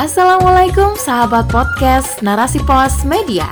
Assalamualaikum sahabat podcast Narasi Pos Media.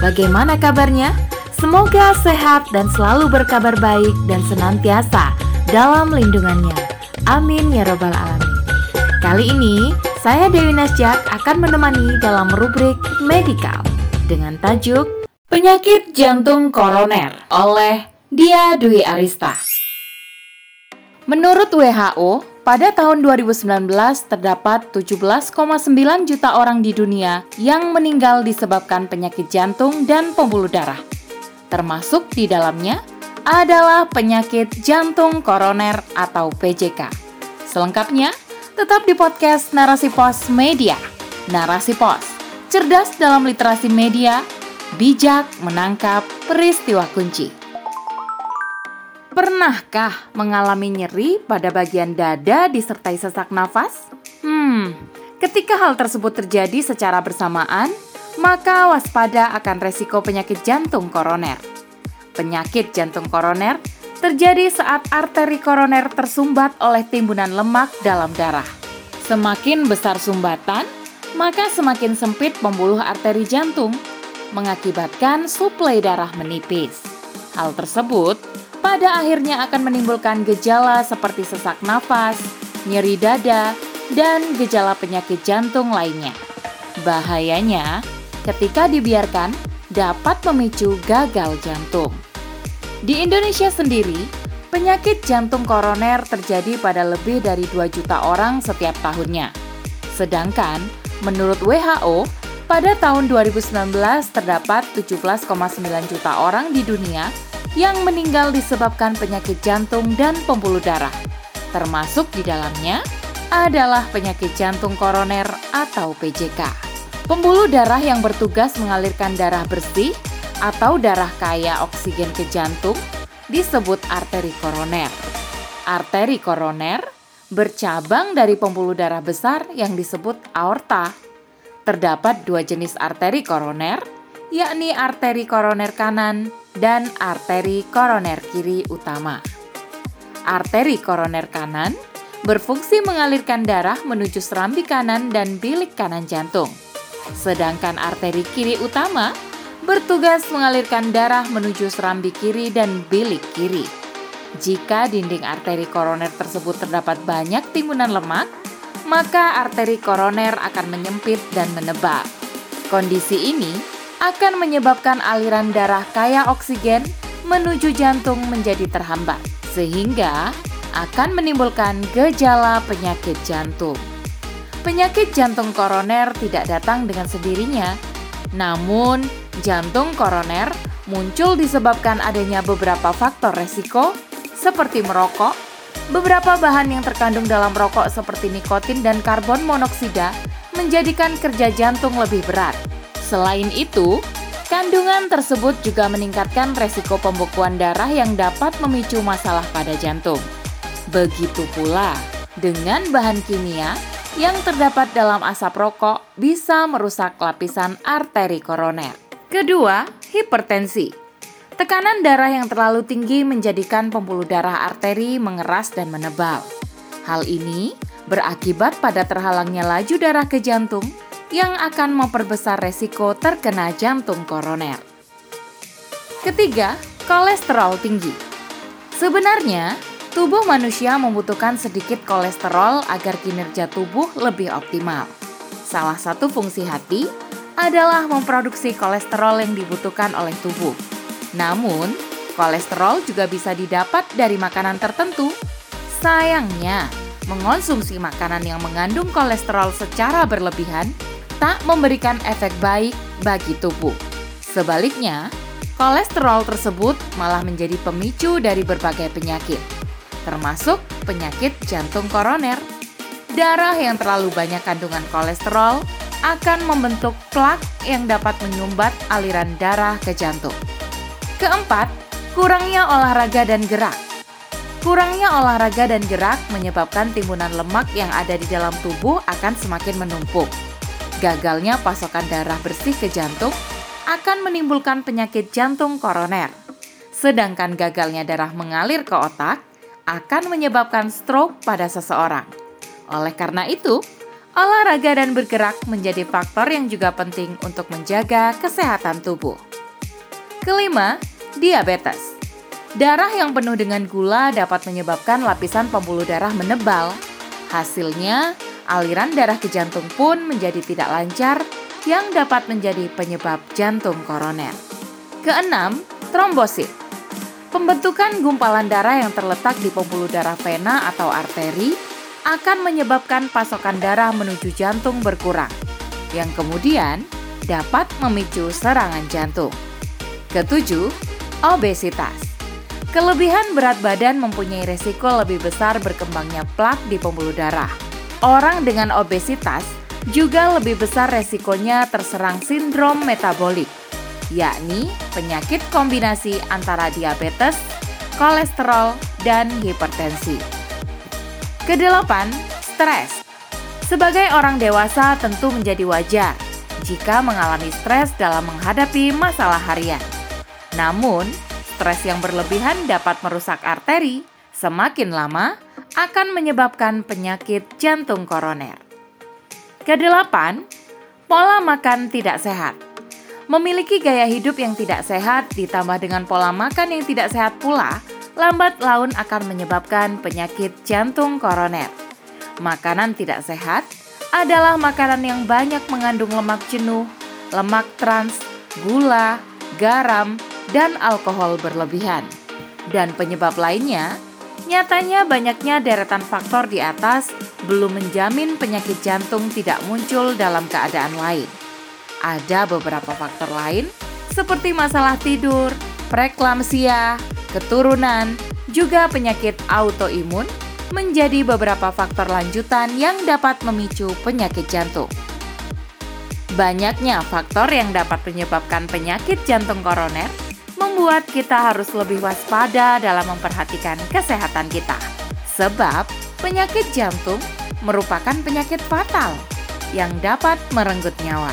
Bagaimana kabarnya? Semoga sehat dan selalu berkabar baik dan senantiasa dalam lindungannya. Amin ya robbal alamin. Kali ini saya Dewi Nasjak akan menemani dalam rubrik Medikal dengan tajuk Penyakit Jantung Koroner oleh Dia Dwi Arista. Menurut WHO, pada tahun 2019 terdapat 17,9 juta orang di dunia yang meninggal disebabkan penyakit jantung dan pembuluh darah. Termasuk di dalamnya adalah penyakit jantung koroner atau PJK. Selengkapnya, tetap di podcast Narasi Pos Media. Narasi Pos, cerdas dalam literasi media, bijak menangkap peristiwa kunci. Pernahkah mengalami nyeri pada bagian dada disertai sesak nafas? Hmm, ketika hal tersebut terjadi secara bersamaan, maka waspada akan resiko penyakit jantung koroner. Penyakit jantung koroner terjadi saat arteri koroner tersumbat oleh timbunan lemak dalam darah. Semakin besar sumbatan, maka semakin sempit pembuluh arteri jantung, mengakibatkan suplai darah menipis. Hal tersebut pada akhirnya akan menimbulkan gejala seperti sesak nafas, nyeri dada, dan gejala penyakit jantung lainnya. Bahayanya, ketika dibiarkan, dapat memicu gagal jantung. Di Indonesia sendiri, penyakit jantung koroner terjadi pada lebih dari 2 juta orang setiap tahunnya. Sedangkan, menurut WHO, pada tahun 2019 terdapat 17,9 juta orang di dunia yang meninggal disebabkan penyakit jantung dan pembuluh darah. Termasuk di dalamnya adalah penyakit jantung koroner atau PJK. Pembuluh darah yang bertugas mengalirkan darah bersih atau darah kaya oksigen ke jantung disebut arteri koroner. Arteri koroner bercabang dari pembuluh darah besar yang disebut aorta. Terdapat dua jenis arteri koroner, yakni arteri koroner kanan dan arteri koroner kiri utama. Arteri koroner kanan berfungsi mengalirkan darah menuju serambi kanan dan bilik kanan jantung. Sedangkan arteri kiri utama bertugas mengalirkan darah menuju serambi kiri dan bilik kiri. Jika dinding arteri koroner tersebut terdapat banyak timbunan lemak, maka arteri koroner akan menyempit dan menebal. Kondisi ini akan menyebabkan aliran darah kaya oksigen menuju jantung menjadi terhambat, sehingga akan menimbulkan gejala penyakit jantung. Penyakit jantung koroner tidak datang dengan sendirinya, namun jantung koroner muncul disebabkan adanya beberapa faktor resiko seperti merokok, beberapa bahan yang terkandung dalam rokok seperti nikotin dan karbon monoksida menjadikan kerja jantung lebih berat. Selain itu, kandungan tersebut juga meningkatkan resiko pembekuan darah yang dapat memicu masalah pada jantung. Begitu pula dengan bahan kimia yang terdapat dalam asap rokok bisa merusak lapisan arteri koroner. Kedua, hipertensi. Tekanan darah yang terlalu tinggi menjadikan pembuluh darah arteri mengeras dan menebal. Hal ini berakibat pada terhalangnya laju darah ke jantung yang akan memperbesar resiko terkena jantung koroner. Ketiga, kolesterol tinggi. Sebenarnya, tubuh manusia membutuhkan sedikit kolesterol agar kinerja tubuh lebih optimal. Salah satu fungsi hati adalah memproduksi kolesterol yang dibutuhkan oleh tubuh. Namun, kolesterol juga bisa didapat dari makanan tertentu. Sayangnya, mengonsumsi makanan yang mengandung kolesterol secara berlebihan tak memberikan efek baik bagi tubuh. Sebaliknya, kolesterol tersebut malah menjadi pemicu dari berbagai penyakit, termasuk penyakit jantung koroner. Darah yang terlalu banyak kandungan kolesterol akan membentuk plak yang dapat menyumbat aliran darah ke jantung. Keempat, kurangnya olahraga dan gerak. Kurangnya olahraga dan gerak menyebabkan timbunan lemak yang ada di dalam tubuh akan semakin menumpuk gagalnya pasokan darah bersih ke jantung akan menimbulkan penyakit jantung koroner. Sedangkan gagalnya darah mengalir ke otak akan menyebabkan stroke pada seseorang. Oleh karena itu, olahraga dan bergerak menjadi faktor yang juga penting untuk menjaga kesehatan tubuh. Kelima, diabetes. Darah yang penuh dengan gula dapat menyebabkan lapisan pembuluh darah menebal. Hasilnya, aliran darah ke jantung pun menjadi tidak lancar yang dapat menjadi penyebab jantung koroner. Keenam, trombosit. Pembentukan gumpalan darah yang terletak di pembuluh darah vena atau arteri akan menyebabkan pasokan darah menuju jantung berkurang, yang kemudian dapat memicu serangan jantung. Ketujuh, obesitas. Kelebihan berat badan mempunyai resiko lebih besar berkembangnya plak di pembuluh darah. Orang dengan obesitas juga lebih besar resikonya terserang sindrom metabolik, yakni penyakit kombinasi antara diabetes, kolesterol, dan hipertensi. Kedelapan, stres. Sebagai orang dewasa tentu menjadi wajar jika mengalami stres dalam menghadapi masalah harian. Namun, stres yang berlebihan dapat merusak arteri, semakin lama akan menyebabkan penyakit jantung koroner. Kedelapan, pola makan tidak sehat. Memiliki gaya hidup yang tidak sehat ditambah dengan pola makan yang tidak sehat pula, lambat laun akan menyebabkan penyakit jantung koroner. Makanan tidak sehat adalah makanan yang banyak mengandung lemak jenuh, lemak trans, gula, garam, dan alkohol berlebihan. Dan penyebab lainnya, nyatanya banyaknya deretan faktor di atas belum menjamin penyakit jantung tidak muncul dalam keadaan lain. Ada beberapa faktor lain seperti masalah tidur, preeklamsia, keturunan, juga penyakit autoimun menjadi beberapa faktor lanjutan yang dapat memicu penyakit jantung. Banyaknya faktor yang dapat menyebabkan penyakit jantung koroner membuat kita harus lebih waspada dalam memperhatikan kesehatan kita. Sebab penyakit jantung merupakan penyakit fatal yang dapat merenggut nyawa.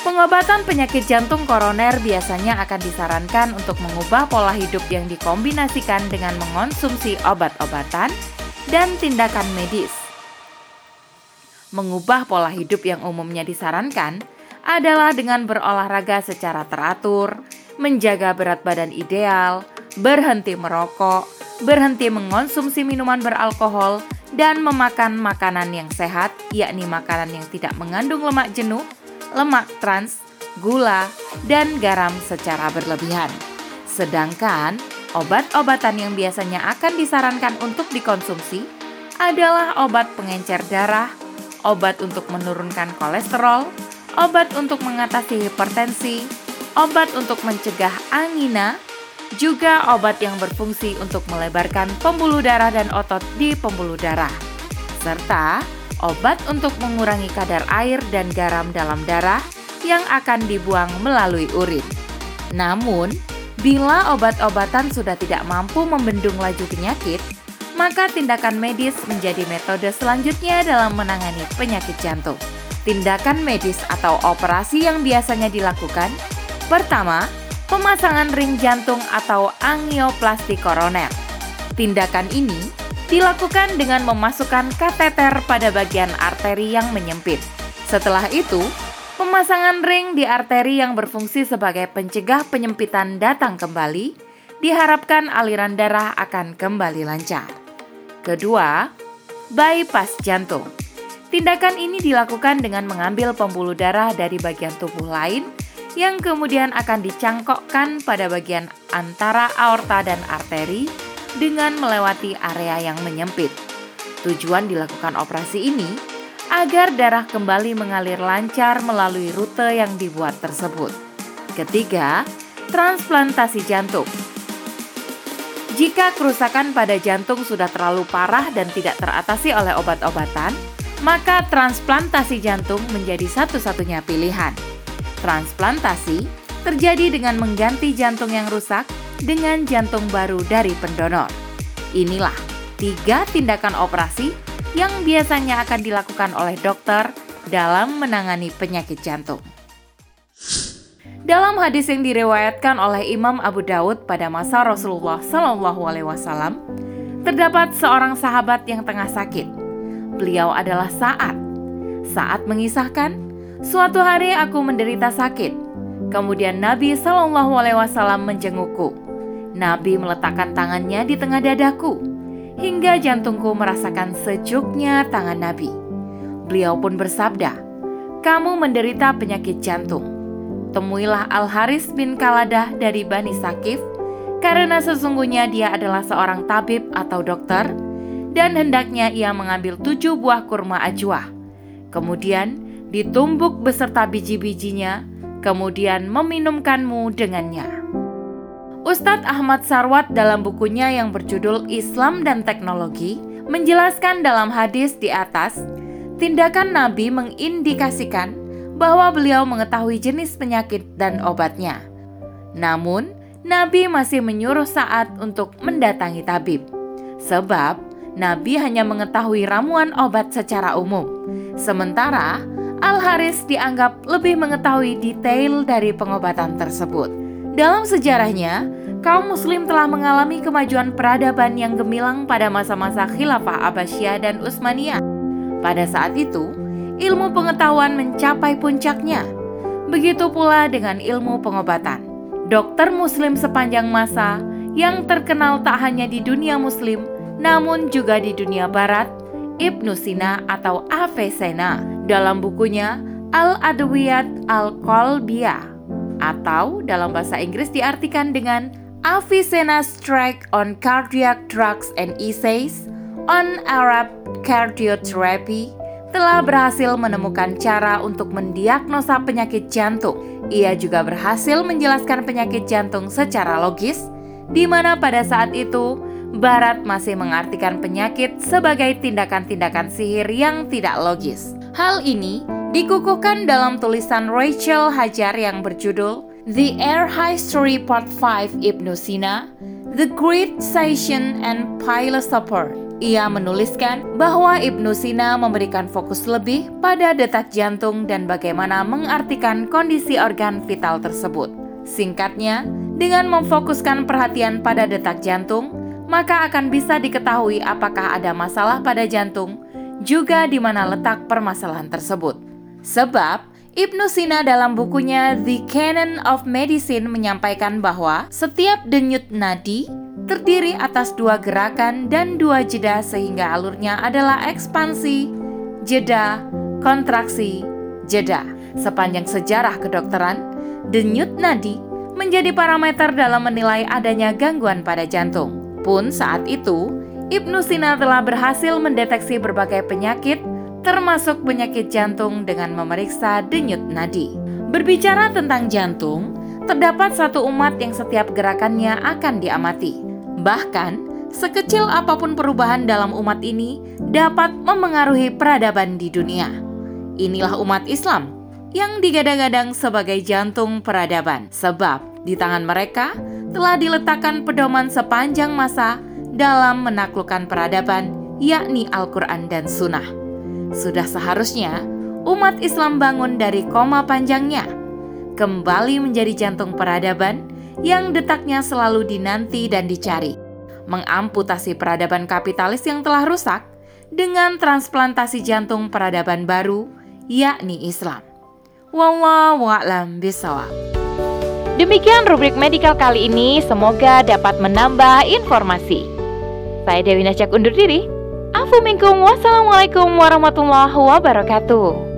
Pengobatan penyakit jantung koroner biasanya akan disarankan untuk mengubah pola hidup yang dikombinasikan dengan mengonsumsi obat-obatan dan tindakan medis mengubah pola hidup yang umumnya disarankan adalah dengan berolahraga secara teratur, menjaga berat badan ideal, berhenti merokok, berhenti mengonsumsi minuman beralkohol, dan memakan makanan yang sehat, yakni makanan yang tidak mengandung lemak jenuh, lemak trans, gula, dan garam secara berlebihan. Sedangkan obat-obatan yang biasanya akan disarankan untuk dikonsumsi adalah obat pengencer darah, obat untuk menurunkan kolesterol, obat untuk mengatasi hipertensi, obat untuk mencegah angina, juga obat yang berfungsi untuk melebarkan pembuluh darah dan otot di pembuluh darah, serta obat untuk mengurangi kadar air dan garam dalam darah yang akan dibuang melalui urin. Namun, bila obat-obatan sudah tidak mampu membendung laju penyakit, maka tindakan medis menjadi metode selanjutnya dalam menangani penyakit jantung. Tindakan medis atau operasi yang biasanya dilakukan pertama, pemasangan ring jantung atau angioplasti koroner. Tindakan ini dilakukan dengan memasukkan kateter pada bagian arteri yang menyempit. Setelah itu, pemasangan ring di arteri yang berfungsi sebagai pencegah penyempitan datang kembali, diharapkan aliran darah akan kembali lancar. Kedua, bypass jantung. Tindakan ini dilakukan dengan mengambil pembuluh darah dari bagian tubuh lain yang kemudian akan dicangkokkan pada bagian antara aorta dan arteri dengan melewati area yang menyempit. Tujuan dilakukan operasi ini agar darah kembali mengalir lancar melalui rute yang dibuat tersebut. Ketiga, transplantasi jantung. Jika kerusakan pada jantung sudah terlalu parah dan tidak teratasi oleh obat-obatan, maka transplantasi jantung menjadi satu-satunya pilihan. Transplantasi terjadi dengan mengganti jantung yang rusak dengan jantung baru dari pendonor. Inilah tiga tindakan operasi yang biasanya akan dilakukan oleh dokter dalam menangani penyakit jantung. Dalam hadis yang diriwayatkan oleh Imam Abu Daud pada masa Rasulullah Shallallahu Alaihi Wasallam, terdapat seorang sahabat yang tengah sakit. Beliau adalah Saat. saat mengisahkan, "Suatu hari aku menderita sakit. Kemudian Nabi Shallallahu Alaihi Wasallam menjengukku. Nabi meletakkan tangannya di tengah dadaku hingga jantungku merasakan sejuknya tangan Nabi. Beliau pun bersabda, "Kamu menderita penyakit jantung. Temuilah Al Haris bin Kaladah dari Bani Sakif, karena sesungguhnya dia adalah seorang tabib atau dokter." dan hendaknya ia mengambil tujuh buah kurma ajwa. Kemudian ditumbuk beserta biji-bijinya, kemudian meminumkanmu dengannya. Ustadz Ahmad Sarwat dalam bukunya yang berjudul Islam dan Teknologi menjelaskan dalam hadis di atas, tindakan Nabi mengindikasikan bahwa beliau mengetahui jenis penyakit dan obatnya. Namun, Nabi masih menyuruh saat untuk mendatangi tabib. Sebab Nabi hanya mengetahui ramuan obat secara umum. Sementara Al-Haris dianggap lebih mengetahui detail dari pengobatan tersebut. Dalam sejarahnya, kaum muslim telah mengalami kemajuan peradaban yang gemilang pada masa-masa khilafah Abbasiyah dan Utsmaniyah. Pada saat itu, ilmu pengetahuan mencapai puncaknya. Begitu pula dengan ilmu pengobatan. Dokter muslim sepanjang masa yang terkenal tak hanya di dunia muslim, namun juga di dunia barat, Ibnu Sina atau Avicenna dalam bukunya Al-Adwiyat Al-Qalbiyah atau dalam bahasa Inggris diartikan dengan Avicenna's Track on Cardiac Drugs and Essays on Arab Cardiotherapy telah berhasil menemukan cara untuk mendiagnosa penyakit jantung. Ia juga berhasil menjelaskan penyakit jantung secara logis, di mana pada saat itu Barat masih mengartikan penyakit sebagai tindakan-tindakan sihir yang tidak logis. Hal ini dikukuhkan dalam tulisan Rachel Hajar yang berjudul The Air History Part 5 Ibnu Sina, The Great Session and Philosopher. Ia menuliskan bahwa Ibnu Sina memberikan fokus lebih pada detak jantung dan bagaimana mengartikan kondisi organ vital tersebut. Singkatnya, dengan memfokuskan perhatian pada detak jantung, maka akan bisa diketahui apakah ada masalah pada jantung, juga di mana letak permasalahan tersebut. Sebab, Ibnu Sina dalam bukunya The Canon of Medicine menyampaikan bahwa setiap denyut nadi terdiri atas dua gerakan dan dua jeda sehingga alurnya adalah ekspansi, jeda, kontraksi, jeda. Sepanjang sejarah kedokteran, denyut nadi menjadi parameter dalam menilai adanya gangguan pada jantung. Pun saat itu, Ibnu Sina telah berhasil mendeteksi berbagai penyakit, termasuk penyakit jantung dengan memeriksa denyut nadi. Berbicara tentang jantung, terdapat satu umat yang setiap gerakannya akan diamati. Bahkan, sekecil apa pun perubahan dalam umat ini dapat memengaruhi peradaban di dunia. Inilah umat Islam yang digadang-gadang sebagai jantung peradaban, sebab di tangan mereka telah diletakkan pedoman sepanjang masa dalam menaklukkan peradaban, yakni Al-Quran dan Sunnah. Sudah seharusnya umat Islam bangun dari koma panjangnya, kembali menjadi jantung peradaban yang detaknya selalu dinanti dan dicari, mengamputasi peradaban kapitalis yang telah rusak dengan transplantasi jantung peradaban baru, yakni Islam. Wallahu a'lam. Demikian rubrik medikal kali ini, semoga dapat menambah informasi. Saya Dewi Najak undur diri. Afu minkum, wassalamualaikum warahmatullahi wabarakatuh.